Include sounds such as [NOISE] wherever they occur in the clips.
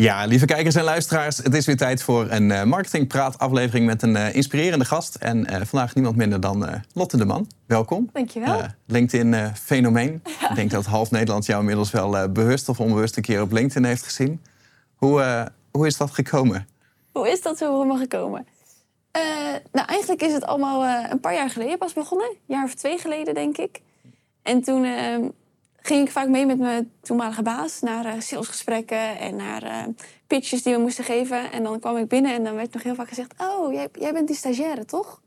Ja, lieve kijkers en luisteraars, het is weer tijd voor een uh, marketingpraat aflevering met een uh, inspirerende gast. En uh, vandaag niemand minder dan Lotte de Man. Welkom. Dankjewel. LinkedIn fenomeen. [LAUGHS] Ik denk dat half Nederland jou inmiddels wel bewust of onbewust een keer op LinkedIn heeft gezien. Hoe, hoe is dat gekomen? Hoe is dat zo allemaal gekomen? nou, eigenlijk is het allemaal een paar jaar geleden pas begonnen. Een jaar of twee geleden, denk ik. En toen ehm, ging ik vaak mee met mijn toenmalige baas naar uh, salesgesprekken en naar uh, pitches die we moesten geven. En dan kwam ik binnen en dan werd nog heel vaak gezegd: Oh, jij, jij bent die stagiaire, toch?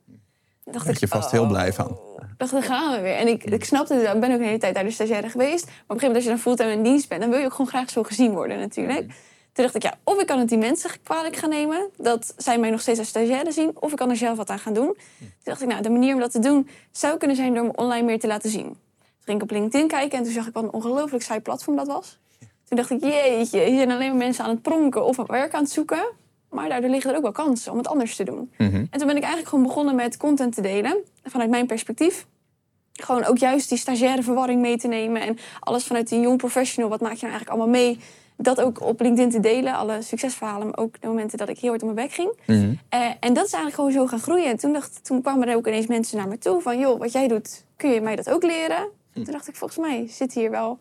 Daar dacht je vast heel blij van. Oh. dacht, dan gaan we weer. En ik, ik snapte, ik ben ook een hele tijd daar de stagiaire geweest. Maar op een gegeven moment, als je dan fulltime in dienst bent, dan wil je ook gewoon graag zo gezien worden, natuurlijk. Toen dacht ik, ja, of ik kan het die mensen kwalijk gaan nemen, dat zij mij nog steeds als stagiaire zien, of ik kan er zelf wat aan gaan doen. Toen dacht ik, nou, de manier om dat te doen zou kunnen zijn door me online meer te laten zien ging ik op LinkedIn kijken en toen zag ik wat een ongelooflijk saai platform dat was. Toen dacht ik, jeetje, hier zijn alleen maar mensen aan het pronken of werk aan het zoeken. Maar daardoor liggen er ook wel kansen om het anders te doen. Mhm. En toen ben ik eigenlijk gewoon begonnen met content te delen. Vanuit mijn perspectief. Gewoon ook juist die stagiaire verwarring mee te nemen. En alles vanuit die jong professional. Wat maak je nou eigenlijk allemaal mee? Dat ook op LinkedIn te delen. Alle succesverhalen. Maar ook de momenten dat ik heel hard op mijn bek ging. Mhm. Eh, en dat is eigenlijk gewoon zo gaan groeien. En toen, dacht, toen kwamen er ook ineens mensen naar me toe. Van joh, wat jij doet, kun je mij dat ook leren? Toen dacht ik, volgens mij zit hier wel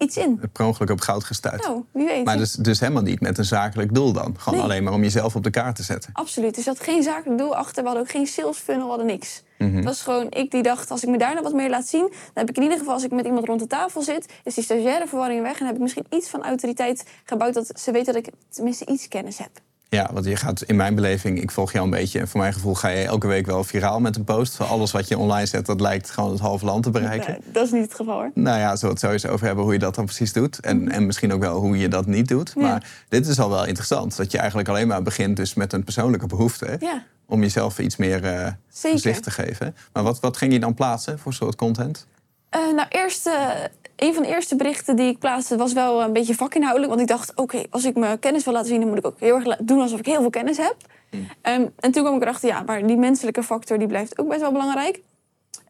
iets in. Per ongeluk op goud gestuurd. Nou, wie weet. Maar dus, dus helemaal niet met een zakelijk doel dan? Gewoon alleen maar om jezelf op de kaart te zetten? Absoluut. Er zat geen zakelijk doel achter. We hadden ook geen sales funnel, we hadden niks. Mm Het was gewoon ik die dacht, als ik me daar nou wat meer laat zien... dan heb ik in ieder geval, als ik met iemand rond de tafel zit... is die stagiaire verwarring weg en heb ik misschien iets van autoriteit gebouwd... dat ze weten dat ik tenminste iets kennis heb. Ja, want je gaat in mijn beleving, ik volg jou een beetje. En voor mijn gevoel ga je elke week wel viraal met een post. Alles wat je online zet, dat lijkt gewoon het halve land te bereiken. Nee, dat is niet het geval hoor. Nou ja, zullen we het sowieso over hebben hoe je dat dan precies doet. En, mhm. en misschien ook wel hoe je dat niet doet. Maar dit is al wel interessant. Dat je eigenlijk alleen maar begint dus met een persoonlijke behoefte. Ja. Om jezelf iets meer uh, gezicht te geven. Maar wat, wat ging je dan plaatsen voor soort content? Uh, nou, eerst uh, een van de eerste berichten die ik plaatste was wel een beetje vakinhoudelijk. Want ik dacht, oké, als ik mijn kennis wil laten zien, dan moet ik ook heel erg doen alsof ik heel veel kennis heb. Hmm. Ehm, en toen kwam ik erachter, ja, maar die menselijke factor die blijft ook best wel belangrijk.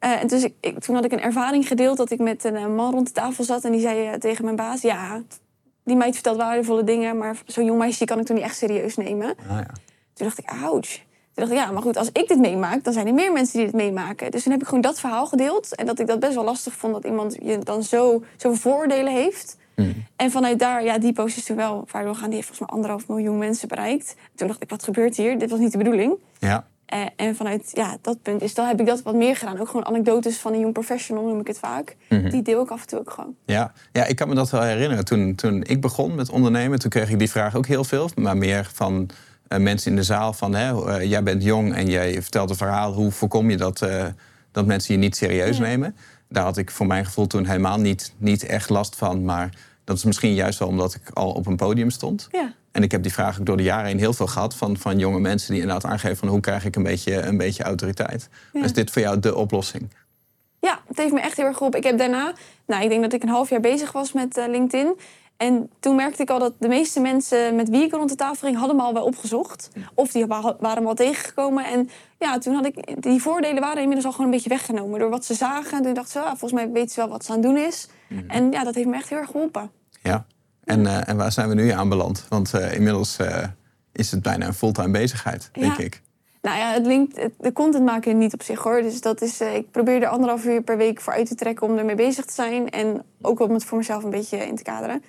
Uh, en dus ik, toen had ik een ervaring gedeeld dat ik met een man rond de tafel zat en die zei tegen mijn baas: Ja, die meid vertelt waardevolle dingen, maar zo'n jong meisje kan ik toen niet echt serieus nemen. Ah, ja. Toen dacht ik: Ouch dacht ik, ja, maar goed, als ik dit meemaak, dan zijn er meer mensen die dit meemaken. Dus toen heb ik gewoon dat verhaal gedeeld. En dat ik dat best wel lastig vond dat iemand je dan zo, zoveel vooroordelen heeft. Hmm. En vanuit daar, ja, die post is toen wel waardoor gaan. Die heeft volgens mij anderhalf miljoen mensen bereikt. Toen dacht ik, wat gebeurt hier? Dit was niet de bedoeling. Ja. Uh, en vanuit ja, dat punt is, dan heb ik dat wat meer gedaan. Ook gewoon anekdotes van een jong professional, noem ik het vaak. Mhm. Die deel ik af en toe ook gewoon. Ja, ja ik kan me dat wel herinneren. Toen, toen ik begon met ondernemen, toen kreeg ik die vraag ook heel veel. Maar meer van mensen in de zaal van... Hè, uh, jij bent jong en jij vertelt een verhaal. Hoe voorkom je dat, uh, dat mensen je niet serieus nemen? Daar had ik voor mijn gevoel toen helemaal niet, niet echt last van. Maar dat is misschien juist wel omdat ik al op een podium stond. Ja. En ik heb die vraag ook door de jaren heen heel veel gehad... van, van jonge mensen die inderdaad aangeven van... hoe krijg ik een beetje, een beetje autoriteit? Is dit voor jou de oplossing? Ja, het heeft me echt heel erg geholpen. Ik heb daarna, nou, ik denk dat ik een half jaar bezig was met LinkedIn. En toen merkte ik al dat de meeste mensen met wie ik rond de tafel ging, hadden me al wel opgezocht. Of die waren me al tegengekomen. En ja, toen had ik, die voordelen waren inmiddels al gewoon een beetje weggenomen door wat ze zagen. En toen dacht ze, ah, volgens mij weten ze wel wat ze aan het doen is. Mhm. En ja, dat heeft me echt heel erg geholpen. Ja, en, uh, en waar zijn we nu aanbeland? Want uh, inmiddels uh, is het bijna een fulltime bezigheid, denk ik. Nou ja, het linkt, de content maken niet op zich hoor. Dus dat is, ik probeer er anderhalf uur per week voor uit te trekken om ermee bezig te zijn. En ook om het voor mezelf een beetje in te kaderen.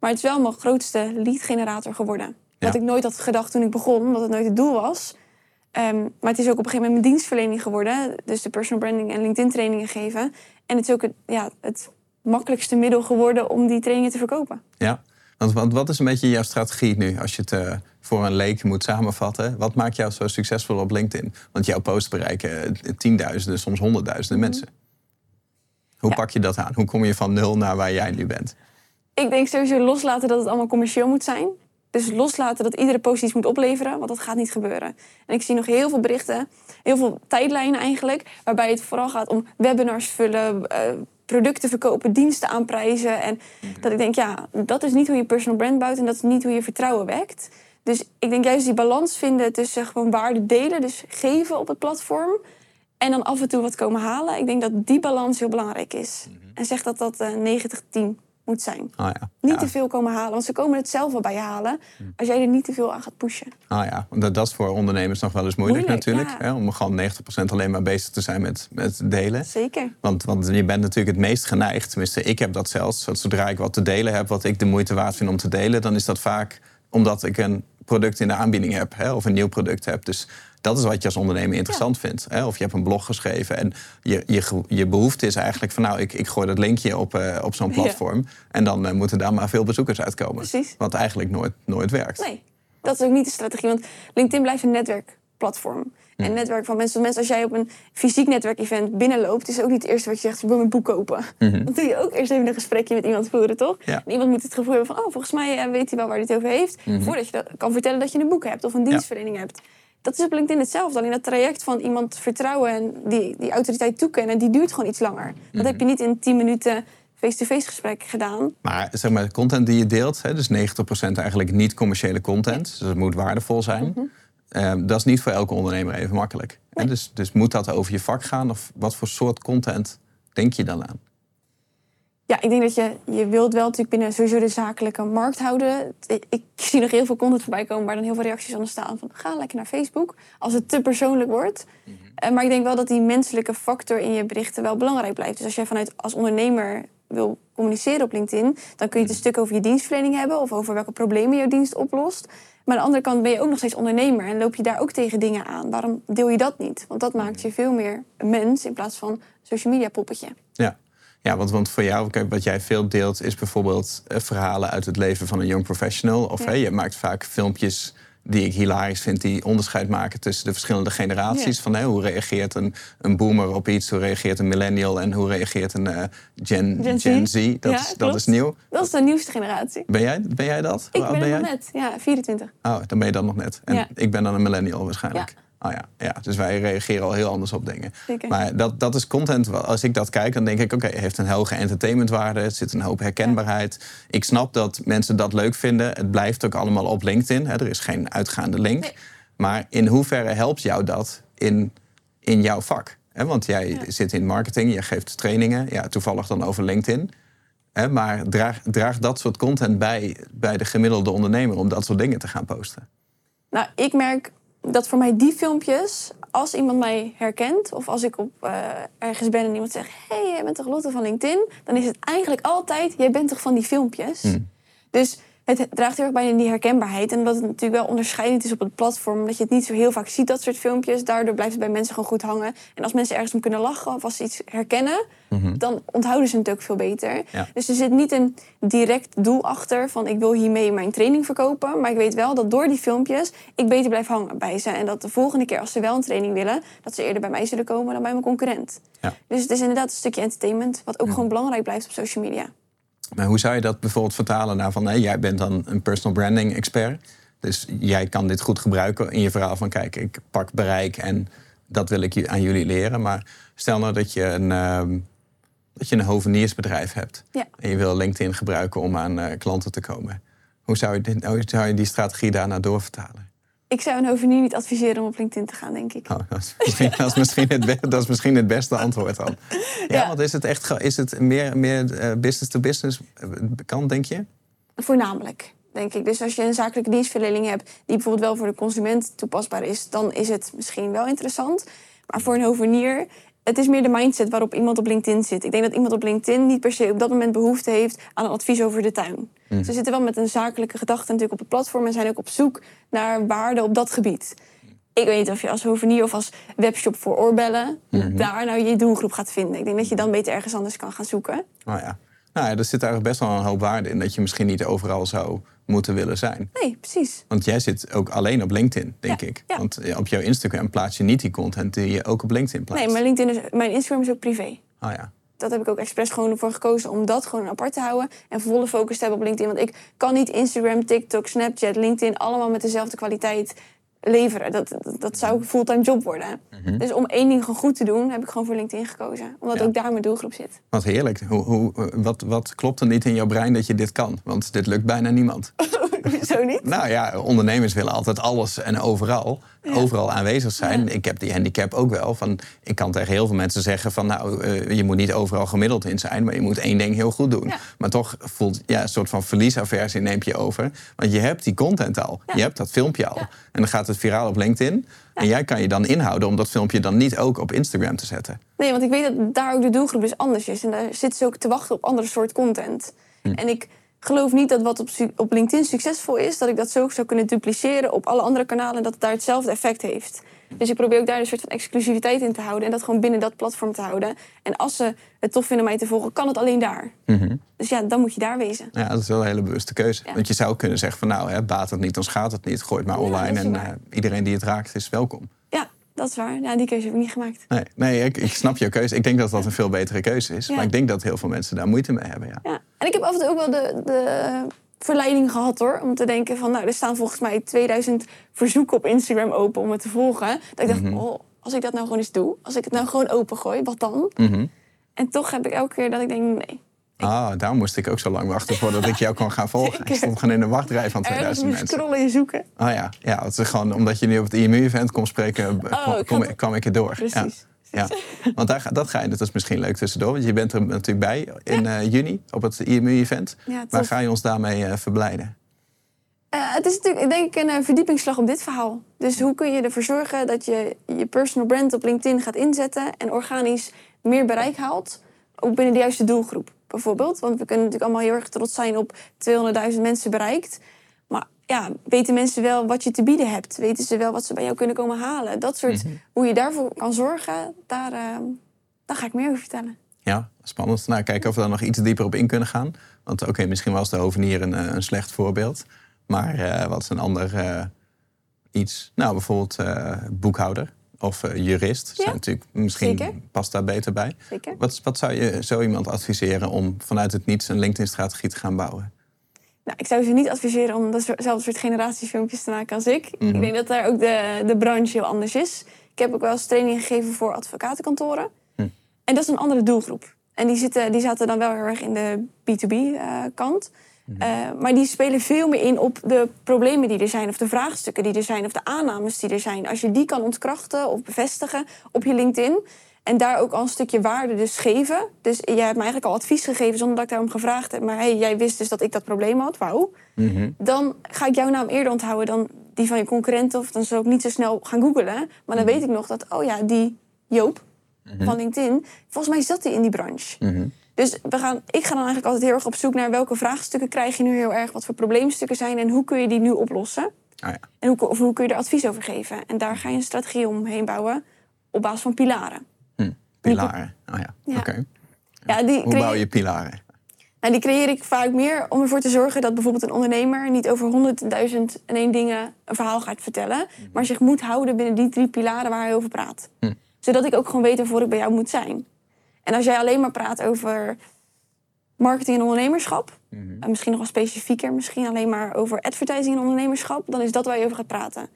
Maar het is wel mijn grootste lead generator geworden. Wat ik nooit had gedacht toen ik begon, omdat het nooit het doel was. Ehm, maar het is ook op een gegeven moment mijn dienstverlening geworden. Dus de personal branding en LinkedIn trainingen geven. En het is ook het, ja, het makkelijkste middel geworden om die trainingen te verkopen. Ja, want, wat is een beetje jouw strategie nu als je het uh, voor een leek moet samenvatten? Wat maakt jou zo succesvol op LinkedIn? Want jouw posts bereiken eh, tienduizenden, soms honderdduizenden mhm. mensen. Hoe pak je dat aan? Hoe kom je van nul naar waar jij nu bent? Ik denk sowieso loslaten dat het allemaal commercieel moet zijn. Dus loslaten dat iedere post iets moet opleveren, want dat gaat niet gebeuren. En ik zie nog heel veel berichten, heel veel tijdlijnen eigenlijk, waarbij het vooral gaat om webinars vullen, uh, producten verkopen, diensten aanprijzen. En mhm. dat ik denk, ja, dat is niet hoe je personal brand bouwt en dat is niet hoe je vertrouwen wekt. Dus ik denk juist die balans vinden tussen gewoon waarde delen, dus geven op het platform. En dan af en toe wat komen halen. Ik denk dat die balans heel belangrijk is. Mhm. En zeg dat dat uh, 90-10 moet zijn. Oh ja. Niet ja. te veel komen halen, want ze komen het zelf wel bij je halen. Als jij er niet te veel aan gaat pushen. Ah ja, want dat, dat is voor ondernemers nog wel eens moeilijk, Moeilijk, natuurlijk. ja. Hè, om gewoon 90% alleen maar bezig te zijn met, met delen. Zeker. Want, want je bent natuurlijk het meest geneigd, tenminste ik heb dat zelfs. Dat zodra ik wat te delen heb, wat ik de moeite waard vind om te delen... dan is dat vaak omdat ik een product in de aanbieding heb hè, of een nieuw product heb. Dus dat is wat je als ondernemer interessant vindt. Hè? Of je hebt een blog geschreven en je, je, je behoefte is eigenlijk van... nou, ik, ik gooi dat linkje op, eh, op zo'n Ja. platform... en dan eh, moeten daar maar veel bezoekers uitkomen. Precies. Wat eigenlijk nooit, nooit werkt. Nee, dat is ook niet de strategie. Want LinkedIn blijft een netwerkplatform. En netwerk van mensen. mensen. Als jij op een fysiek netwerkevent binnenloopt, is ook niet het eerste wat je zegt: ik wil mijn boek kopen. Dan doe je ook eerst even een gesprekje met iemand voeren, toch? Ja. En iemand moet het gevoel hebben van: oh, volgens mij eh, weet hij wel waar hij het over heeft. Voordat je dat kan vertellen dat je een boek hebt of een dienstverlening hebt. Dat is op LinkedIn hetzelfde. Alleen dat traject van iemand vertrouwen en die, die autoriteit toekennen, die duurt gewoon iets langer. Dat heb je niet in 10 minuten face-to-face gesprek gedaan. Maar zeg maar, de content die je deelt, hè, dus 90% eigenlijk niet commerciële content, dus het moet waardevol zijn. Mhm. Eh, dat is niet voor elke ondernemer even makkelijk. Dus, dus moet dat over je vak gaan? Of wat voor soort content denk je dan aan? Ja, ik denk dat je, je wilt wel natuurlijk binnen sowieso de zakelijke markt houden. Ik, zie nog heel veel content voorbij komen waar dan heel veel reacties onder staan van ga lekker naar Facebook als het te persoonlijk wordt. Eh, maar ik denk wel dat die menselijke factor in je berichten wel belangrijk blijft. Dus als jij vanuit als ondernemer wil communiceren op LinkedIn, dan kun je het een stuk over je dienstverlening hebben of over welke problemen jouw dienst oplost. Maar aan de andere kant ben je ook nog steeds ondernemer en loop je daar ook tegen dingen aan. Waarom deel je dat niet? Want dat maakt je veel meer een mens in plaats van social media poppetje. Ja, ja want, want voor jou, kijk, wat jij veel deelt, is bijvoorbeeld eh, verhalen uit het leven van een young professional. Of Ja. je maakt vaak filmpjes die ik hilarisch vind, die onderscheid maken tussen de verschillende generaties. Ja. Van hoe reageert een, een boomer op iets, hoe reageert een millennial en hoe reageert een eh, Gen, Gen Z. Gen Z. Dat, Ja, is, dat is nieuw. Dat is de nieuwste generatie. Ben jij, ben jij dat? Ik ben jij? nog net, ja, 24. Oh, dan ben je dan nog net. En Ja. ik ben dan een millennial waarschijnlijk. Oh ja, ja, dus wij reageren al heel anders op dingen. Zeker. Maar dat, dat is content. Als ik dat kijk, dan denk ik: oké, heeft een hoge entertainmentwaarde. Het zit een hoop herkenbaarheid. Ik snap dat mensen dat leuk vinden. Het blijft ook allemaal op LinkedIn. Hè. Er is geen uitgaande link. Nee. Maar in hoeverre helpt jou dat in, in jouw vak? Hè, want jij Ja. zit in marketing, je geeft trainingen. Ja, toevallig dan over LinkedIn. Hè, maar draag, draagt dat soort content bij, bij de gemiddelde ondernemer om dat soort dingen te gaan posten? Nou, ik merk dat voor mij die filmpjes, als iemand mij herkent... of als ik op, eh, ergens ben en iemand zegt... hé, hey, jij bent toch Lotte van LinkedIn? Dan is het eigenlijk altijd, jij bent toch van die filmpjes? Dus het draagt heel erg bij in die herkenbaarheid. En omdat het natuurlijk wel onderscheidend is op het platform... dat je het niet zo heel vaak ziet, dat soort filmpjes... daardoor blijft het bij mensen gewoon goed hangen. En als mensen ergens om kunnen lachen of als ze iets herkennen... dan onthouden ze het ook veel beter. Ja. Dus er zit niet een direct doel achter van ik wil hiermee mijn training verkopen. Maar ik weet wel dat door die filmpjes ik beter blijf hangen bij ze. En dat de volgende keer als ze wel een training willen, dat ze eerder bij mij zullen komen dan bij mijn concurrent. Ja. Dus het is inderdaad een stukje entertainment, wat ook gewoon belangrijk blijft op social media. Maar hoe zou je dat bijvoorbeeld vertalen naar van... Hé, jij bent dan een personal branding expert. Dus jij kan dit goed gebruiken in je verhaal van... kijk, ik pak bereik en dat wil ik je- aan jullie leren. Maar stel nou dat je een, ehm, dat je een hoveniersbedrijf hebt. Ja. En je wil LinkedIn gebruiken om aan eh, klanten te komen. Hoe zou, je dit, hoe zou je die strategie daarna doorvertalen? Ik zou een hovenier niet adviseren om op LinkedIn te gaan, denk ik. Oh, dat, is misschien, dat, is misschien het be- dat is misschien het beste antwoord dan. [LAUGHS] Ja, Ja. want is het echt is het meer, meer eh, business-to-business kant, denk je? Voornamelijk, denk ik. Dus als je een zakelijke dienstverlening hebt die bijvoorbeeld wel voor de consument toepasbaar is, dan is het misschien wel interessant. Maar voor een hovenier, het is meer de mindset waarop iemand op LinkedIn zit. Ik denk dat iemand op LinkedIn niet per se op dat moment behoefte heeft aan een advies over de tuin. Ze zitten wel met een zakelijke gedachte natuurlijk op het platform en zijn ook op zoek naar waarde op dat gebied. Ik weet niet of je als hovenier of als webshop voor oorbellen daar nou je doelgroep gaat vinden. Ik denk dat je dan beter ergens anders kan gaan zoeken. Nou ja. Nou ja, er zit eigenlijk best wel een hoop waarde in dat je misschien niet overal zou moeten willen zijn. Nee, precies. Want jij zit ook alleen op LinkedIn, denk Ja, ik. ja. Want eh, op jouw Instagram plaats je niet die content die je ook op LinkedIn plaatst. Nee, maar LinkedIn is, mijn Instagram is ook privé. Oh ja. dat heb ik ook expres gewoon voor gekozen om dat gewoon apart te houden. En volle focus te hebben op LinkedIn. Want ik kan niet Instagram, TikTok, Snapchat, LinkedIn allemaal met dezelfde kwaliteit leveren. Dat, dat, dat zou een fulltime job worden. Dus om één ding gewoon goed te doen, heb ik gewoon voor LinkedIn gekozen. Omdat Ja. ook daar mijn doelgroep zit. Wat heerlijk. Hoe, hoe, wat, wat klopt er niet in jouw brein dat je dit kan? Want dit lukt bijna niemand. [LAUGHS] [LAUGHS] Zo niet? Nou ja, ondernemers willen altijd alles en overal. Overal aanwezig zijn. Ik heb die handicap ook wel. Van, ik kan tegen heel veel mensen zeggen van nou, eh, je moet niet overal gemiddeld in zijn, maar je moet één ding heel goed doen. Maar toch voelt ja, een soort van verliesaversie neemt je over. Want je hebt die content al. Je hebt dat filmpje al. En dan gaat het viraal op LinkedIn. En jij kan je dan inhouden om dat filmpje dan niet ook op Instagram te zetten. Nee, want ik weet dat daar ook de doelgroep dus anders is. En daar zitten ze ook te wachten op andere soort content. Hm. En ik geloof niet dat wat op, op LinkedIn succesvol is, dat ik dat zo zou kunnen dupliceren op alle andere kanalen en dat het daar hetzelfde effect heeft. Dus ik probeer ook daar een soort van exclusiviteit in te houden en dat gewoon binnen dat platform te houden. En als ze het tof vinden mij te volgen, kan het alleen daar. Mhm. Dus ja, dan moet je daar wezen. Ja, dat is wel een hele bewuste keuze. Want je zou kunnen zeggen van nou, hè, baat het niet, dan schaadt het niet. Gooi het maar online en uh, iedereen die het raakt is welkom. Ja, dat is waar. Ja, die keuze heb ik niet gemaakt. Nee, nee ik, ik snap jouw keuze. Ik denk dat dat een veel betere keuze is. Maar ik denk dat heel veel mensen daar moeite mee hebben. Ja. ja. En ik heb af en toe ook wel de, de verleiding gehad hoor. Om te denken van, nou, er staan volgens mij 2000 verzoeken op Instagram open om me te volgen. Dat ik dacht, mhm. oh, als ik dat nou gewoon eens doe, als ik het nou gewoon open gooi, wat dan? Mhm. En toch heb ik elke keer dat ik denk, nee. Ah, daar moest ik ook zo lang wachten voordat ik jou kon gaan volgen. Ik stond gewoon in een wachtrij van 2000 mensen. scrollen en zoeken. Ah ja, ja het is gewoon omdat je nu op het IMU-event kon spreken, oh, kwam ik erdoor. Precies. Ja. [LAUGHS] Want daar, dat ga je, dat is misschien leuk tussendoor. Want je bent er natuurlijk bij in uh, juni op het IMU-event. Waar ga je ons daarmee uh, verblijden? Uh, het is natuurlijk denk ik een verdiepingsslag op dit verhaal. Dus hoe kun je ervoor zorgen dat je je personal brand op LinkedIn gaat inzetten en organisch meer bereik haalt, ook binnen de juiste doelgroep bijvoorbeeld. Want we kunnen natuurlijk allemaal heel erg trots zijn op 200.000 mensen bereikt ja, weten mensen wel wat je te bieden hebt? Weten ze wel wat ze bij jou kunnen komen halen? Dat soort, mhm. hoe je daarvoor kan zorgen, daar, uh, daar ga ik meer over vertellen. Ja, spannend. Nou, kijken of we daar nog iets dieper op in kunnen gaan. Want oké, misschien was de hovenier een, eh, een slecht voorbeeld. Maar uh, wat is een ander uh, iets? Nou, bijvoorbeeld boekhouder of jurist. Ja, zijn natuurlijk, misschien zeker. past daar beter bij. Zeker. Wat, wat zou je zo iemand adviseren om vanuit het niets een LinkedIn-strategie te gaan bouwen? Nou, ik zou ze niet adviseren om dezelfde soort generatiefilmpjes te maken als ik. Ik mhm. denk dat daar ook de, de branche heel anders is. Ik heb ook wel eens training gegeven voor advocatenkantoren. Mhm. En dat is een andere doelgroep. En die, zitten, die zaten dan wel heel erg in de B2B-kant. Eh, mhm. uh, maar die spelen veel meer in op de problemen die er zijn, of de vraagstukken die er zijn, of de aannames die er zijn. Als je die kan ontkrachten of bevestigen op je LinkedIn, en daar ook al een stukje waarde dus geven. Dus jij hebt me eigenlijk al advies gegeven zonder dat ik daarom gevraagd heb. Maar hey, jij wist dus dat ik dat probleem had. Wauw. Mm Dan ga ik jouw naam eerder onthouden dan die van je concurrenten. Of dan zou ik niet zo snel gaan googlen. Maar dan mhm. weet ik nog dat, oh ja, die Joop mhm. van LinkedIn. Volgens mij zat hij in die branche. Mhm. Dus we gaan, ik ga dan eigenlijk altijd heel erg op zoek naar welke vraagstukken krijg je nu heel erg. Wat voor probleemstukken zijn en hoe kun je die nu oplossen. Ah, ja. En hoe, of hoe kun je er advies over geven. En daar ga je een strategie omheen bouwen op basis van pilaren. Pilaren. Oh ja, ja. oké. Ja, die Hoe bouw je pilaren? Nou, die creëer ik vaak meer om ervoor te zorgen dat bijvoorbeeld een ondernemer niet over honderdduizend en één dingen een verhaal gaat vertellen, mhm. maar zich moet houden binnen die drie pilaren waar hij over praat. Hm. Zodat ik ook gewoon weet waarvoor ik bij jou moet zijn. En als jij alleen maar praat over marketing en ondernemerschap, mhm. en misschien nog wel specifieker, misschien alleen maar over advertising en ondernemerschap, dan is dat waar je over gaat praten.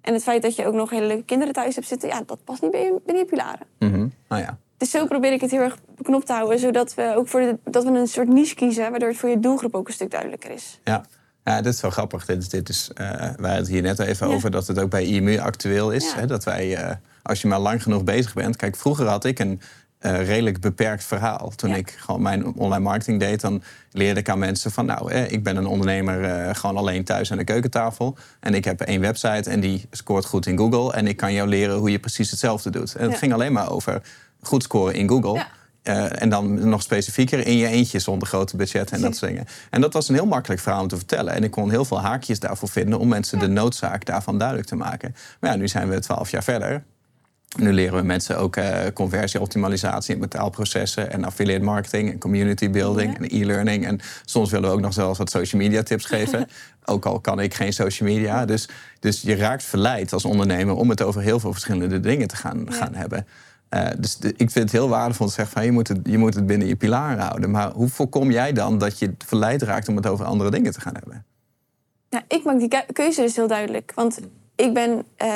En het feit dat je ook nog hele leuke kinderen thuis hebt zitten, ja, dat past niet binnen je, pilaren. Mm oh, ja. Dus zo probeer ik het heel erg beknopt te houden, zodat we ook voor de, dat we een soort niche kiezen, waardoor het voor je doelgroep ook een stuk duidelijker is. Ja. Ja, dit is wel grappig. Dit, is, dit is, uh, wij hadden het hier net even over dat het ook bij IMU actueel is. Hè, dat wij, uh, als je maar lang genoeg bezig bent. Kijk, vroeger had ik een uh, redelijk beperkt verhaal. Toen ik gewoon mijn online marketing deed, dan leerde ik aan mensen van... nou, eh, ik ben een ondernemer uh, gewoon alleen thuis aan de keukentafel... en ik heb één website en die scoort goed in Google... en ik kan jou leren hoe je precies hetzelfde doet. En het ging alleen maar over goed scoren in Google... Uh, en dan nog specifieker in je eentje zonder grote budget en dat soort dingen. En dat was een heel makkelijk verhaal om te vertellen. En ik kon heel veel haakjes daarvoor vinden om mensen de noodzaak daarvan duidelijk te maken. Maar ja, nu zijn we twaalf jaar verder. Nu leren we mensen ook uh, conversieoptimalisatie en betaalprocessen en affiliate marketing en community building en e-learning. En soms willen we ook nog zelfs wat social media tips geven. [LAUGHS] ook al kan ik geen social media. Dus, dus je raakt verleid als ondernemer om het over heel veel verschillende dingen te gaan, gaan hebben. Uh, dus ik vind het heel waardevol te zeggen van je moet, het, je moet het binnen je pilaren houden. Maar hoe voorkom jij dan dat je verleid raakt om het over andere dingen te gaan hebben? Ja, ik maak die keuze dus heel duidelijk. Want ik ben uh,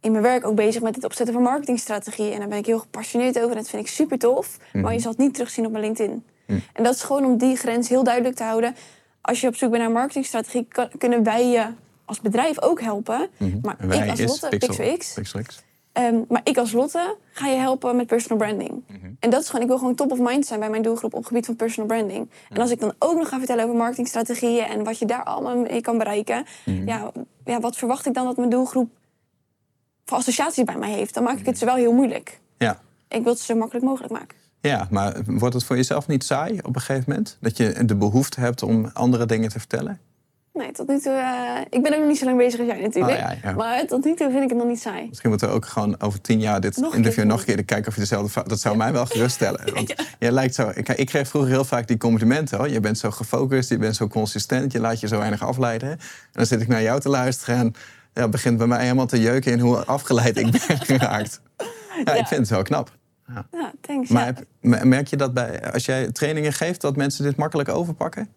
in mijn werk ook bezig met het opzetten van marketingstrategie. En daar ben ik heel gepassioneerd over en dat vind ik super tof. Maar mhm. je zal het niet terugzien op mijn LinkedIn. Mhm. En dat is gewoon om die grens heel duidelijk te houden. als je op zoek bent naar een marketingstrategie, kan- kunnen wij je als bedrijf ook helpen. Maar En wij ik als Lotte, Pixel, Pixel X, Pixel X. Ehm, maar ik als Lotte ga je helpen met personal branding. Mhm. En dat is gewoon, ik wil gewoon top of mind zijn bij mijn doelgroep op het gebied van personal branding. En als ik dan ook nog ga vertellen over marketingstrategieën en wat je daar allemaal mee kan bereiken, Mhm. ja, ja, wat verwacht ik dan dat mijn doelgroep voor associaties bij mij heeft? Dan maak ik Mhm. het ze wel heel moeilijk. Ja. Ik wil het zo makkelijk mogelijk maken. ja, maar wordt het voor jezelf niet saai op een gegeven moment? Dat je de behoefte hebt om andere dingen te vertellen? Nee, tot nu toe. eh, ik ben ook nog niet zo lang bezig als jij natuurlijk. Oh, ja, ja. Maar tot nu toe vind ik het nog niet saai. Misschien moeten we ook gewoon over tien jaar dit Nog interview keer nog een keer kijken of je dezelfde. Dat zou mij wel geruststellen. [LAUGHS] Want jij lijkt zo... Ik, ik kreeg vroeger heel vaak die complimenten. Hoor. Je bent zo gefocust, je bent zo consistent, je laat je zo weinig afleiden. En dan zit ik naar jou te luisteren en ja, het begint bij mij helemaal te jeuken in hoe afgeleid ik [LAUGHS] ben geraakt. Ja, ik vind het wel knap. Ja, thanks. Maar ja. heb- merk je dat bij, als jij trainingen geeft, dat mensen dit makkelijk overpakken?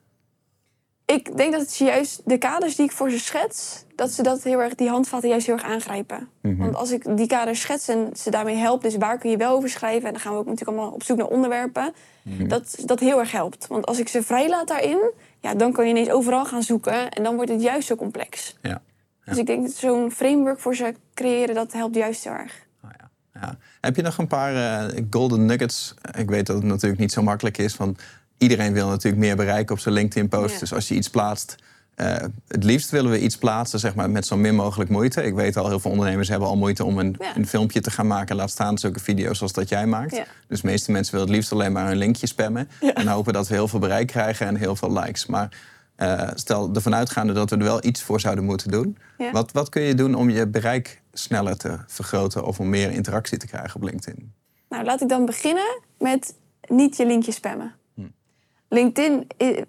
Ik denk dat het juist de kaders die ik voor ze schets, dat ze dat heel erg, die handvatten juist heel erg aangrijpen. Mhm. Want als ik die kaders schets en ze daarmee help, dus waar kun je wel over schrijven, en dan gaan we ook natuurlijk allemaal op zoek naar onderwerpen, Mhm. dat dat heel erg helpt. Want als ik ze vrijlaat daarin, ja, dan kan je ineens overal gaan zoeken en dan wordt het juist zo complex. Ja. Dus ik denk dat zo'n framework voor ze creëren, dat helpt juist heel erg. Oh ja. Ja. Heb je nog een paar eh, golden nuggets? Ik weet dat het natuurlijk niet zo makkelijk is. Van iedereen wil natuurlijk meer bereiken op zijn LinkedIn-post. Ja. Dus als je iets plaatst, eh, het liefst willen we iets plaatsen zeg maar, met zo min mogelijk moeite. Ik weet al, heel veel ondernemers hebben al moeite om een, Ja. een filmpje te gaan maken. Laat staan zulke video's zoals dat jij maakt. Ja. Dus de meeste mensen willen het liefst alleen maar een linkje spammen. En hopen dat we heel veel bereik krijgen en heel veel likes. Maar eh, stel ervan uitgaande dat we er wel iets voor zouden moeten doen. Ja. Wat, wat kun je doen om je bereik sneller te vergroten of om meer interactie te krijgen op LinkedIn? Nou, laat ik dan beginnen met niet je linkje spammen. LinkedIn, eh,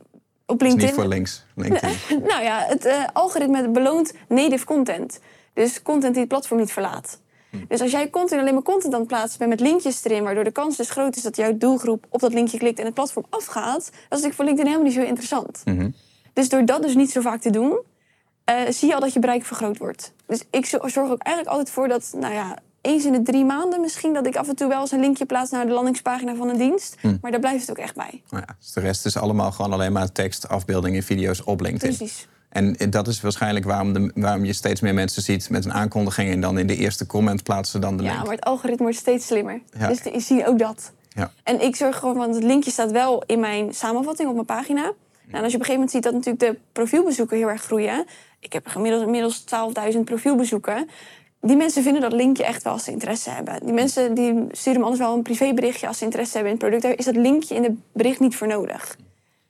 op Hm. Is LinkedIn... niet voor links. LinkedIn. [LAUGHS] Nou ja, het eh, algoritme beloont native content. Dus content die het platform niet verlaat. Hm. Dus als jij continu alleen maar content aan het plaatsen bent met linkjes erin, waardoor de kans dus groot is dat jouw doelgroep op dat linkje klikt en het platform afgaat, dat is natuurlijk voor LinkedIn helemaal niet zo interessant. Mhm. Dus door dat dus niet zo vaak te doen, eh, zie je al dat je bereik vergroot wordt. Dus ik zo- zorg ook eigenlijk altijd voor dat, nou ja, eens in de drie maanden misschien, dat ik af en toe wel eens een linkje plaats naar de landingspagina van een dienst. Hm. Maar daar blijft het ook echt bij. Nou ja, dus de rest is allemaal gewoon alleen maar tekst, afbeeldingen, video's op LinkedIn. Precies. En dat is waarschijnlijk waarom, de, waarom je steeds meer mensen ziet met een aankondiging en dan in de eerste comment plaatsen ze dan de link. Ja, maar het algoritme wordt steeds slimmer. Ja. Dus je ziet ook dat. Ja. En ik zorg gewoon, want het linkje staat wel in mijn samenvatting op mijn pagina. Nou, en als je op een gegeven moment ziet dat natuurlijk de profielbezoeken heel erg groeien. Ik heb gemiddeld inmiddels 12.000 profielbezoeken. Die mensen vinden dat linkje echt wel als ze interesse hebben. Die mensen die sturen me anders wel een privéberichtje als ze interesse hebben in het product. Daar is dat linkje in het bericht niet voor nodig.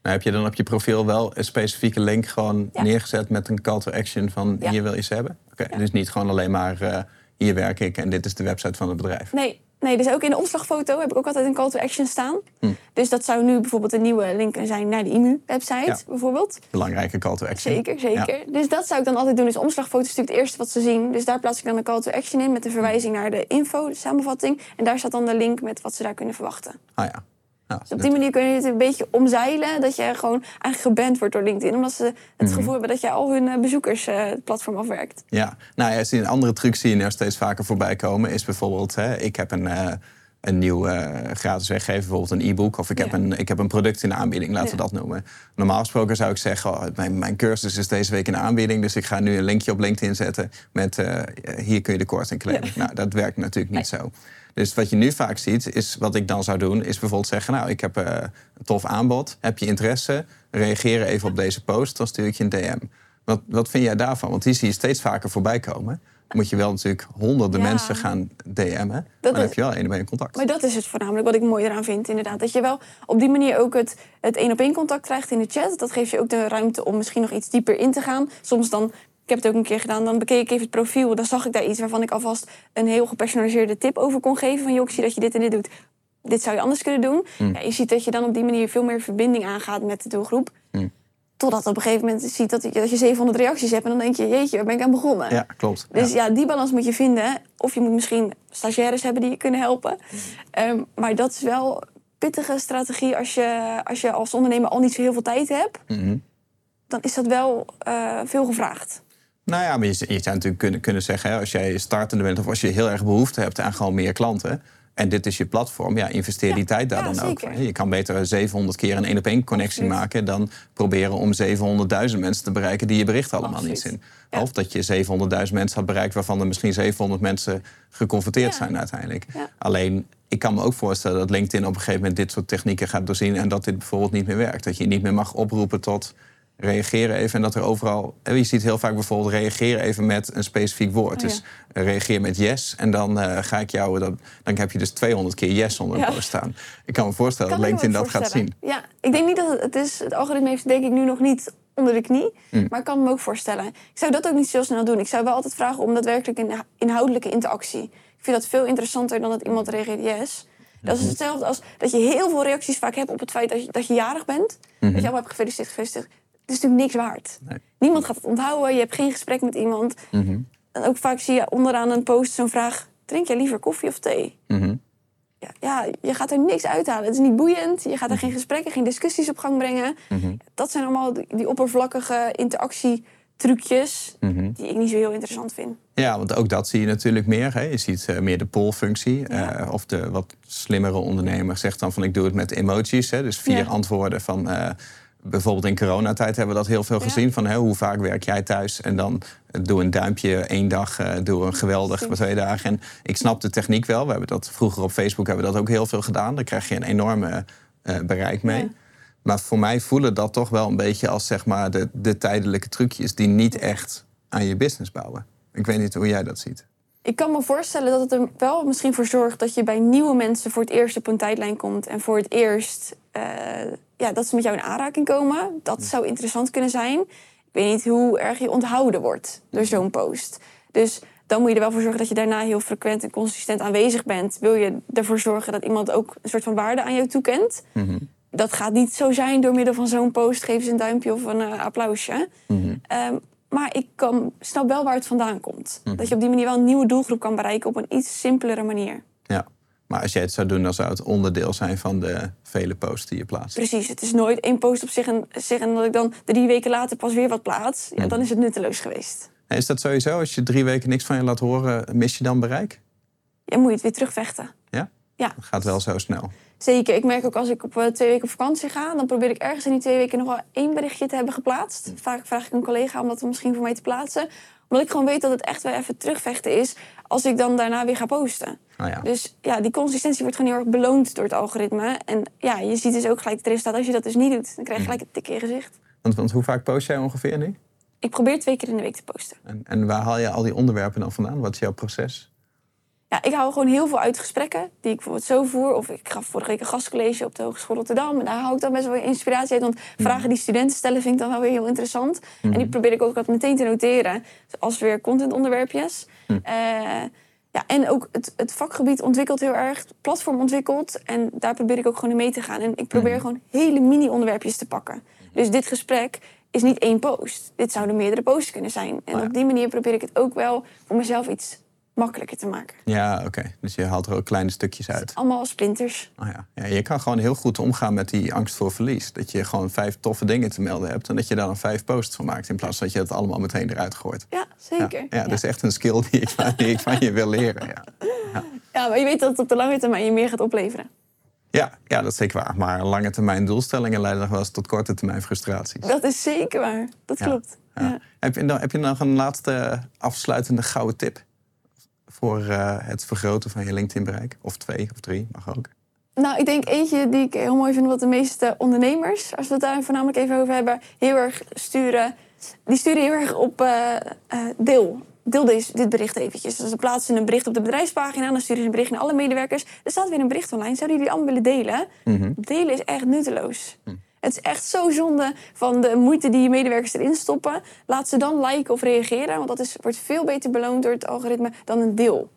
Nou, heb je dan op je profiel wel een specifieke link gewoon Ja. neergezet met een call to action van Ja. hier wil je ze hebben? Oké, Ja. dus niet gewoon alleen maar eh, hier werk ik en dit is de website van het bedrijf. Nee, nee, dus ook in de omslagfoto heb ik ook altijd een call to action staan. Hm. Dus dat zou nu bijvoorbeeld een nieuwe link zijn naar de IMU-website Ja. bijvoorbeeld. Belangrijke call to action. Zeker, zeker. Ja. Dus dat zou ik dan altijd doen. Dus omslagfoto is natuurlijk het eerste wat ze zien. Dus daar plaats ik dan een call to action in met de verwijzing naar de info, de samenvatting. En daar staat dan de link met wat ze daar kunnen verwachten. Ah ja. Nou, Dus op die manier kun je het een beetje omzeilen. Dat je gewoon eigenlijk geband wordt door LinkedIn. Omdat ze het Mhm. gevoel hebben dat je al hun eh, bezoekers eh, het platform afwerkt. Ja, nou ja, een andere truc zie je er steeds vaker voorbij komen. Is bijvoorbeeld, hè, ik heb een, eh, een nieuw gratis weggeven, bijvoorbeeld een e-book. Of ik, heb een, ik heb een product in de aanbieding, laten we dat noemen. Normaal gesproken zou ik zeggen, oh, mijn, mijn cursus is deze week in de aanbieding. Dus ik ga nu een linkje op LinkedIn zetten met hier kun je de korting claimen. Nou, dat werkt natuurlijk niet zo. Dus wat je nu vaak ziet, is wat ik dan zou doen, is bijvoorbeeld zeggen: Nou, ik heb eh, een tof aanbod. Heb je interesse? Reageer even op deze post, dan stuur ik je een DM. Wat, wat vind jij daarvan? Want die zie je steeds vaker voorbij komen. Dan moet je wel natuurlijk honderden Ja. mensen gaan DM'en. Maar dan is- heb je wel één op één contact. Maar dat is het voornamelijk wat ik mooi eraan vind, inderdaad. Dat je wel op die manier ook het het één op één contact krijgt in de chat. Dat geeft je ook de ruimte om misschien nog iets dieper in te gaan. Soms dan, ik heb het ook een keer gedaan, dan bekeek ik even het profiel. Dan zag ik daar iets waarvan ik alvast een heel gepersonaliseerde tip over kon geven. Van joh, ik zie dat je dit en dit doet. Dit zou je anders kunnen doen. Hmm. Ja, je ziet dat je dan op die manier veel meer verbinding aangaat met de doelgroep. Hmm. Totdat op een gegeven moment ziet dat je, dat je 700 reacties hebt. En dan denk je, jeetje, waar ben ik aan begonnen? Ja, klopt. Dus ja. ja. die balans moet je vinden. Of je moet misschien stagiaires hebben die je kunnen helpen. Ehm, maar dat is wel een pittige strategie als je, als je als ondernemer al niet zo heel veel tijd hebt. Mhm. Dan is dat wel eh, veel gevraagd. Nou ja, maar je, je zou natuurlijk kunnen, kunnen zeggen, hè, als jij startende bent of als je heel erg behoefte hebt aan gewoon meer klanten, En dit is je platform. Ja, investeer Ja, die tijd daar ja, dan ook. Je kan beter 700 keer een één op één connectie Absoluut. maken dan proberen om 700.000 mensen te bereiken die je bericht allemaal niet zien. Ja. Of dat je 700.000 mensen had bereikt waarvan er misschien 700 mensen geconfronteerd zijn uiteindelijk. Alleen, ik kan me ook voorstellen dat LinkedIn op een gegeven moment dit soort technieken gaat doorzien en dat dit bijvoorbeeld niet meer werkt. Dat je niet meer mag oproepen tot reageren even en dat er overal. Je ziet heel vaak bijvoorbeeld reageren even met een specifiek woord. Oh, ja. Dus reageer met yes en dan eh, ga ik jou. Dan, dan heb je dus 200 keer yes onder Ja. post staan. Ik kan me voorstellen Kan dat LinkedIn dat gaat zien. Ja, ik denk niet dat het, het is. Het algoritme heeft denk ik nu nog niet onder de knie. Mm. Maar ik kan me ook voorstellen. Ik zou dat ook niet zo snel doen. Ik zou wel altijd vragen om daadwerkelijk een inhoudelijke interactie. Ik vind dat veel interessanter dan dat iemand reageert yes. Dat Mhm. is hetzelfde als dat je heel veel reacties vaak hebt op het feit dat je, dat je jarig bent. Dat je allemaal hebt gefeliciteerd, gefeliciteerd. Het is natuurlijk niks waard. Mhm. Nee. Niemand gaat het onthouden. Je hebt geen gesprek met iemand. Mhm. En ook vaak zie je onderaan een post zo'n vraag... drink jij liever koffie of thee? Mhm. ja, ja, je gaat er niks uithalen. Het is niet boeiend. Je gaat er geen gesprekken, geen discussies op gang brengen. Mhm. Dat zijn allemaal die, die oppervlakkige interactietrucjes... Mhm. die ik niet zo heel interessant vind. Ja, want ook dat zie je natuurlijk meer. Hè. Je ziet eh, meer de poll-functie. Ja. Eh, of de wat slimmere ondernemer zegt dan van ik doe het met emojis. Hè. Dus vier Ja. antwoorden van... eh, bijvoorbeeld in coronatijd hebben we dat heel veel Ja. gezien. Van hè, hoe vaak werk jij thuis? En dan doe een duimpje één dag, eh, doe een geweldig twee dagen. En ik snap de techniek wel. We hebben dat vroeger op Facebook hebben we dat ook heel veel gedaan. Daar krijg je een enorme eh, bereik mee. Ja. Maar voor mij voelen dat toch wel een beetje als zeg maar, de, de tijdelijke trucjes... die niet echt aan je business bouwen. Ik weet niet hoe jij dat ziet. Ik kan me voorstellen dat het er wel misschien voor zorgt... dat je bij nieuwe mensen voor het eerst op een tijdlijn komt... en voor het eerst ja, dat ze met jou in aanraking komen. Dat zou interessant kunnen zijn. Ik weet niet hoe erg je onthouden wordt door zo'n post. Dus dan moet je er wel voor zorgen dat je daarna heel frequent en consistent aanwezig bent. Wil je ervoor zorgen dat iemand ook een soort van waarde aan jou toekent? Mhm. Dat gaat niet zo zijn door middel van zo'n post. Geef ze een duimpje of een eh, applausje. Mhm. Ehm, maar ik kan, snap wel waar het vandaan komt. Mhm. Dat je op die manier wel een nieuwe doelgroep kan bereiken op een iets simpelere manier. Maar als jij het zou doen, dan zou het onderdeel zijn van de vele posts die je plaatst. Precies, het is nooit één post op zich en, zich en dat ik dan drie weken later pas weer wat plaats. Ja, dan is het nutteloos geweest. En Is dat sowieso? Als je drie weken niks van je laat horen, mis je dan bereik? Ja, moet je het weer terugvechten. Ja? Ja. Dat gaat wel zo snel. Zeker. Ik merk ook als ik op eh, twee weken op vakantie ga, dan probeer ik ergens in die twee weken nog wel één berichtje te hebben geplaatst. Vaak vraag ik een collega om dat misschien voor mij te plaatsen. Omdat ik gewoon weet dat het echt weer even terugvechten is als ik dan daarna weer ga posten. Nou ja. Dus ja, die consistentie wordt gewoon heel erg beloond door het algoritme. En ja, je ziet dus ook gelijk het resultaat. Als je dat dus niet doet, dan krijg je gelijk een tik in je gezicht. Want, want hoe vaak post jij ongeveer nu? Ik probeer twee keer in de week te posten. En, en waar haal je al die onderwerpen dan vandaan? Wat is jouw proces? Ja, ik hou gewoon heel veel uit gesprekken die ik bijvoorbeeld zo voer. Of ik gaf vorige week een gastcollege op de Hogeschool Rotterdam. En daar hou ik dan best wel inspiratie uit. Want vragen die studenten stellen vind ik dan wel weer heel interessant. En die probeer ik ook altijd meteen te noteren. Als weer contentonderwerpjes. Eh, ja, en ook het, het vakgebied ontwikkelt heel erg. Het platform ontwikkelt. En daar probeer ik ook gewoon in mee te gaan. En ik probeer gewoon hele mini-onderwerpjes te pakken. Dus dit gesprek is niet één post. Dit zouden meerdere posts kunnen zijn. En Oh ja. op die manier probeer ik het ook wel voor mezelf iets makkelijker te maken. Ja, oké. Dus je haalt er ook kleine stukjes uit. Allemaal splinters. Oh ja. Ja, je kan gewoon heel goed omgaan met die angst voor verlies. Dat je gewoon vijf toffe dingen te melden hebt... en dat je daar dan vijf posts van maakt... in plaats van dat je het allemaal meteen eruit gooit. Ja, Ja, zeker. ja, dat is echt een skill die ik, van- die ik van je wil leren. Ja. Ja, maar je weet dat het op de lange termijn je meer gaat opleveren. Ja, ja, dat is zeker waar. Maar lange termijn doelstellingen leiden nog wel eens tot korte termijn frustraties. Dat is zeker waar. Dat Ja, klopt. Ja. Ja. Heb, je, nog- heb je nog een laatste afsluitende gouden tip? Voor eh, het vergroten van je LinkedIn-bereik? Of twee of drie, mag ook. Nou, ik denk eentje die ik heel mooi vind... wat de meeste ondernemers, als we het daar voornamelijk even over hebben... heel erg sturen. Die sturen heel erg op eh, eh, deel. Deel deze, dit bericht eventjes. Dus ze plaatsen een bericht op de bedrijfspagina... dan sturen ze een bericht naar alle medewerkers. Er staat weer een bericht online. Zouden jullie allemaal willen delen? Mhm. Delen is echt nutteloos. Het is echt zo zonde van de moeite die je medewerkers erin stoppen. Laat ze dan liken of reageren. Want dat is, wordt veel beter beloond door het algoritme dan een deel.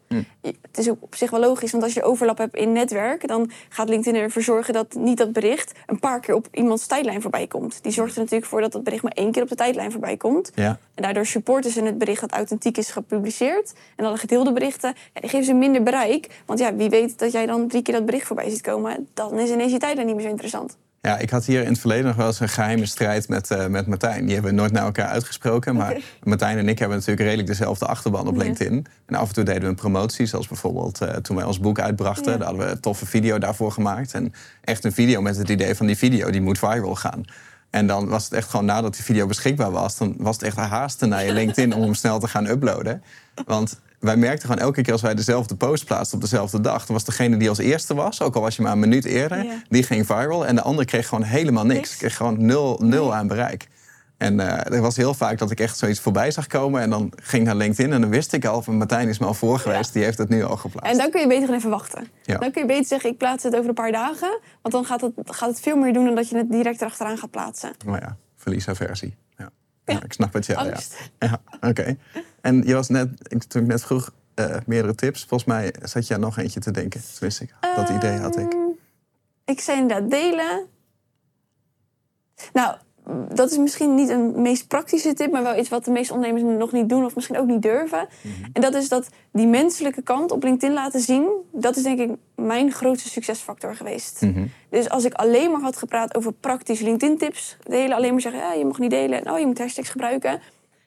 Je- Het is ook op zich wel logisch, want als je overlap hebt in netwerk... dan gaat LinkedIn ervoor zorgen dat niet dat bericht... een paar keer op iemands tijdlijn voorbij komt. Die zorgt er natuurlijk voor dat dat bericht maar één keer op de tijdlijn voorbij komt. Ja. En daardoor supporten ze het bericht dat authentiek is gepubliceerd. En dan de gedeelde berichten, ja, die geven ze minder bereik. Want ja, wie weet dat jij dan drie keer dat bericht voorbij ziet komen... dan is ineens je tijdlijn niet meer zo interessant. Ja, ik had hier in het verleden nog wel eens een geheime strijd met, uh, met Martijn. Die hebben we nooit naar elkaar uitgesproken. Maar [LAUGHS] Martijn en ik hebben natuurlijk redelijk dezelfde achterban op LinkedIn. En af en toe deden we een promotie. Zoals bijvoorbeeld uh, toen wij ons boek uitbrachten. Daar hadden we een toffe video daarvoor gemaakt. En echt een video met het idee van die video, die moet viral gaan. En dan was het echt gewoon nadat die video beschikbaar was... dan was het echt haasten naar je [LAUGHS] LinkedIn om hem snel te gaan uploaden. Want wij merkten gewoon elke keer als wij dezelfde post plaatsten op dezelfde dag, dan was degene die als eerste was, ook al was je maar een minuut eerder, die ging viral. En de andere kreeg gewoon helemaal niks. Kreeg gewoon nul, nul aan bereik. En uh, er was heel vaak dat ik echt zoiets voorbij zag komen. En dan ging naar LinkedIn en dan wist ik al van Martijn is me al voor geweest. Die heeft het nu al geplaatst. En dan kun je beter even wachten. Ja. Dan kun je beter zeggen ik plaats het over een paar dagen. Want dan gaat het, gaat het veel meer doen dan dat je het direct erachteraan gaat plaatsen. Oh ja, verliesaversie. Ja. Ja. ik snap het. Ja, ja. ja oké. En je was net, toen ik net vroeg, uh, meerdere tips. Volgens mij zat je aan nog eentje te denken. Tenminste, ik. Dat idee had ik. Ehm, ik zei inderdaad delen. Nou, dat is misschien niet een meest praktische tip, maar wel iets wat de meeste ondernemers nog niet doen of misschien ook niet durven. Mhm. En dat is dat die menselijke kant op LinkedIn laten zien. Dat is denk ik mijn grootste succesfactor geweest. Mhm. Dus als ik alleen maar had gepraat over praktische LinkedIn-tips delen, alleen maar zeggen: ja, je mag niet delen, oh, je moet hashtags gebruiken.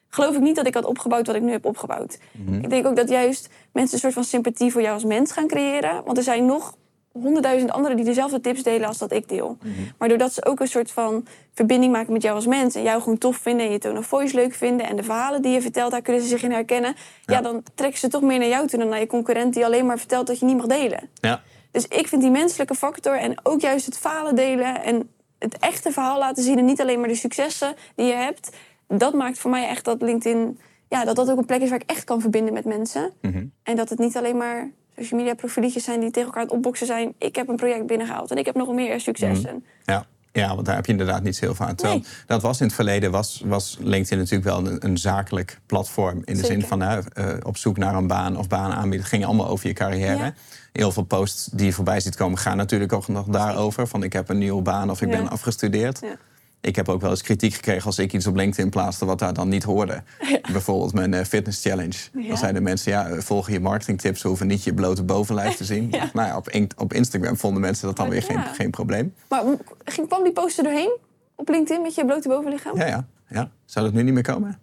Geloof ik niet dat ik had opgebouwd wat ik nu heb opgebouwd. Mhm. Ik denk ook dat juist mensen een soort van sympathie voor jou als mens gaan creëren. Want er zijn nog honderdduizend anderen die dezelfde tips delen als dat ik deel. Mhm. Maar doordat ze ook een soort van verbinding maken met jou als mens... en jou gewoon tof vinden en je tone of voice leuk vinden... en de verhalen die je vertelt, daar kunnen ze zich in herkennen... Ja. dan trekken ze toch meer naar jou toe dan naar je concurrent... die alleen maar vertelt dat je niet mag delen. Ja. Dus ik vind die menselijke factor en ook juist het falen delen... en het echte verhaal laten zien en niet alleen maar de successen die je hebt... dat maakt voor mij echt dat LinkedIn... Ja, dat dat ook een plek is waar ik echt kan verbinden met mensen. Mhm. En dat het niet alleen maar social media profieltjes zijn die tegen elkaar aan het opboksen zijn. Ik heb een project binnengehaald en ik heb nog meer successen. Mm. Ja. Ja, want daar heb je inderdaad niet heel veel aan. Terwijl dat was in het verleden, was, was LinkedIn natuurlijk wel een, een zakelijk platform. In de zin van uh, op zoek naar een baan of baan aanbieden. Het ging allemaal over je carrière. Heel veel posts die je voorbij ziet komen gaan natuurlijk ook nog daarover. Van ik heb een nieuwe baan of ik ben afgestudeerd. Ja ik heb ook wel eens kritiek gekregen als ik iets op LinkedIn plaatste wat daar dan niet hoorde. Bijvoorbeeld mijn uh, fitness challenge. Dan zeiden mensen, ja, volgen je marketingtips, hoeven niet je blote bovenlijf te zien. [LAUGHS] Nou ja, op, op, Instagram vonden mensen dat dan weer geen, geen probleem. Maar ging Pam die poster doorheen op LinkedIn met je blote bovenlichaam? Ja, ja, ja. Zou dat nu niet meer komen?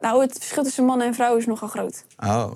Nou, het verschil tussen mannen en vrouwen is nogal groot. Oh.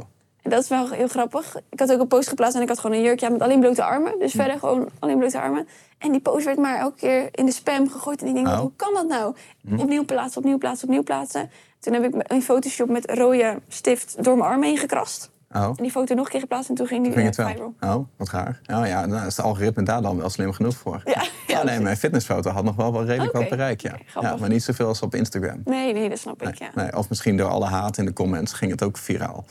Dat is wel heel grappig. Ik had ook een post geplaatst en ik had gewoon een jurkje met alleen blote armen. Dus hm. verder gewoon alleen blote armen. En die post werd maar elke keer in de spam gegooid. En ik denk, oh. hoe kan dat nou? Hm. Opnieuw plaatsen, opnieuw plaatsen, opnieuw plaatsen. Toen heb ik een Photoshop met rode stift door mijn arm heen gekrast. Oh. En die foto nog een keer geplaatst en toen ging die ging het viral. Oh, wat raar. Oh ja, dan is het algoritme daar dan wel slim genoeg voor. Ja, ja, nee, mijn fitnessfoto had nog wel, wel redelijk wat bereik, ja. ja. Maar niet zoveel als op Instagram. Nee, nee, dat snap ik, ja. Nee, of misschien door alle haat in de comments ging het ook viraal.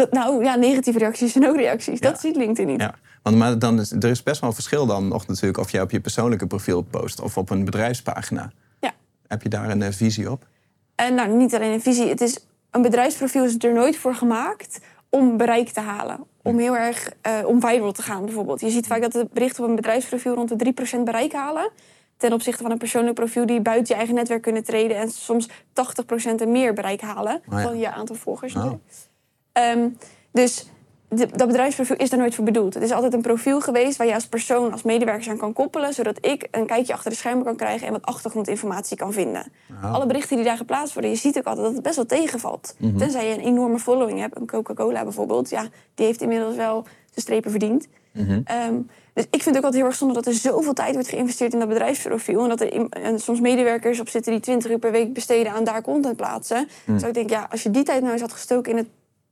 Dat, nou ja, negatieve reacties en ook reacties. Dat ziet LinkedIn niet. Ja. Want maar dan is, er is best wel een verschil dan nog natuurlijk of je op je persoonlijke profiel post of op een bedrijfspagina. Ja. Heb je daar een uh, visie op? En nou, niet alleen een visie. Het is, een bedrijfsprofiel is er nooit voor gemaakt om bereik te halen. Om heel erg uh, om viral te gaan bijvoorbeeld. Je ziet vaak dat de berichten op een bedrijfsprofiel rond de 3% bereik halen. Ten opzichte van een persoonlijk profiel die buiten je eigen netwerk kunnen treden. En soms 80% en meer bereik halen. Oh van je aantal volgers. Oh. Ehm, dus dat bedrijfsprofiel is daar nooit voor bedoeld. Het is altijd een profiel geweest waar je als persoon, als medewerker aan kan koppelen, zodat ik een kijkje achter de schermen kan krijgen en wat achtergrondinformatie kan vinden. Alle berichten die daar geplaatst worden, je ziet ook altijd dat het best wel tegenvalt. Mhm. Tenzij je een enorme following hebt, een Coca-Cola bijvoorbeeld, ja, die heeft inmiddels wel de strepen verdiend. Mhm. Ehm, dus ik vind het ook altijd heel erg zonde dat er zoveel tijd wordt geïnvesteerd in dat bedrijfsprofiel. En dat er en soms medewerkers op zitten die 20 uur per week besteden aan daar content plaatsen. Mm. Dus ik denk, ja, als je die tijd nou eens had gestoken in het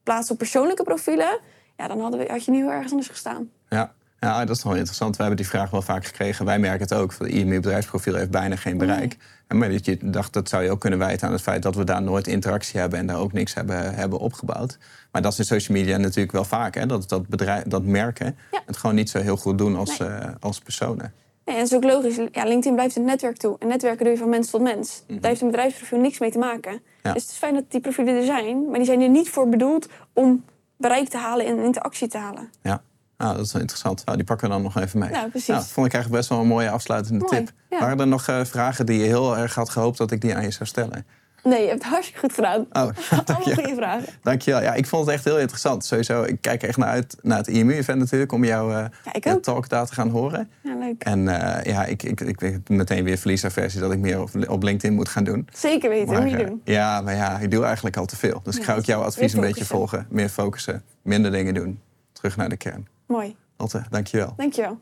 plaatsen op persoonlijke profielen, ja, dan hadden we, had je nu heel ergens anders gestaan. Ja. Ja, dat is wel interessant. We hebben die vraag wel vaak gekregen. Wij merken het ook. De IME bedrijfsprofiel heeft bijna geen bereik. En maar dat je dacht, dat zou je ook kunnen wijten aan het feit dat we daar nooit interactie hebben en daar ook niks hebben, hebben opgebouwd. Maar dat is in social media natuurlijk wel vaak. Hè? Dat, dat, bedrijf, dat merken het gewoon niet zo heel goed doen als, nee. uh, als personen. En dat is ook logisch. Ja, LinkedIn blijft een netwerk toe. En netwerken doe je van mens tot mens. Mhm. Daar heeft een bedrijfsprofiel niks mee te maken. Dus het is fijn dat die profielen er zijn. Maar die zijn er niet voor bedoeld om bereik te halen en interactie te halen. Ja. Ah, dat is interessant. Nou, die pakken we dan nog even mee. Ja, precies. Nou, vond ik eigenlijk best wel een mooie afsluitende tip. Waren er nog uh, vragen die je heel erg had gehoopt dat ik die aan je zou stellen? Nee, je hebt het hartstikke goed gedaan. Oh, [LAUGHS] Allemaal goede vragen. Dankjewel. Ja, ik vond het echt heel interessant. Sowieso, ik kijk echt naar uit naar het IMU-event natuurlijk... om jouw eh, Ja, jouw ook. talk daar te gaan horen. Ja, leuk. En eh, ja, ik, ik, ik weet meteen weer verliesaversie... dat ik meer op, op LinkedIn moet gaan doen. Zeker weten, Maar, moet je eh, doen. Ja, maar ja, ik doe eigenlijk al te veel. Dus ik Ja, ga ook jouw advies een beetje volgen. Meer focussen, minder dingen doen. Terug naar de kern. Mooi. Lotte, dankjewel. Dankjewel.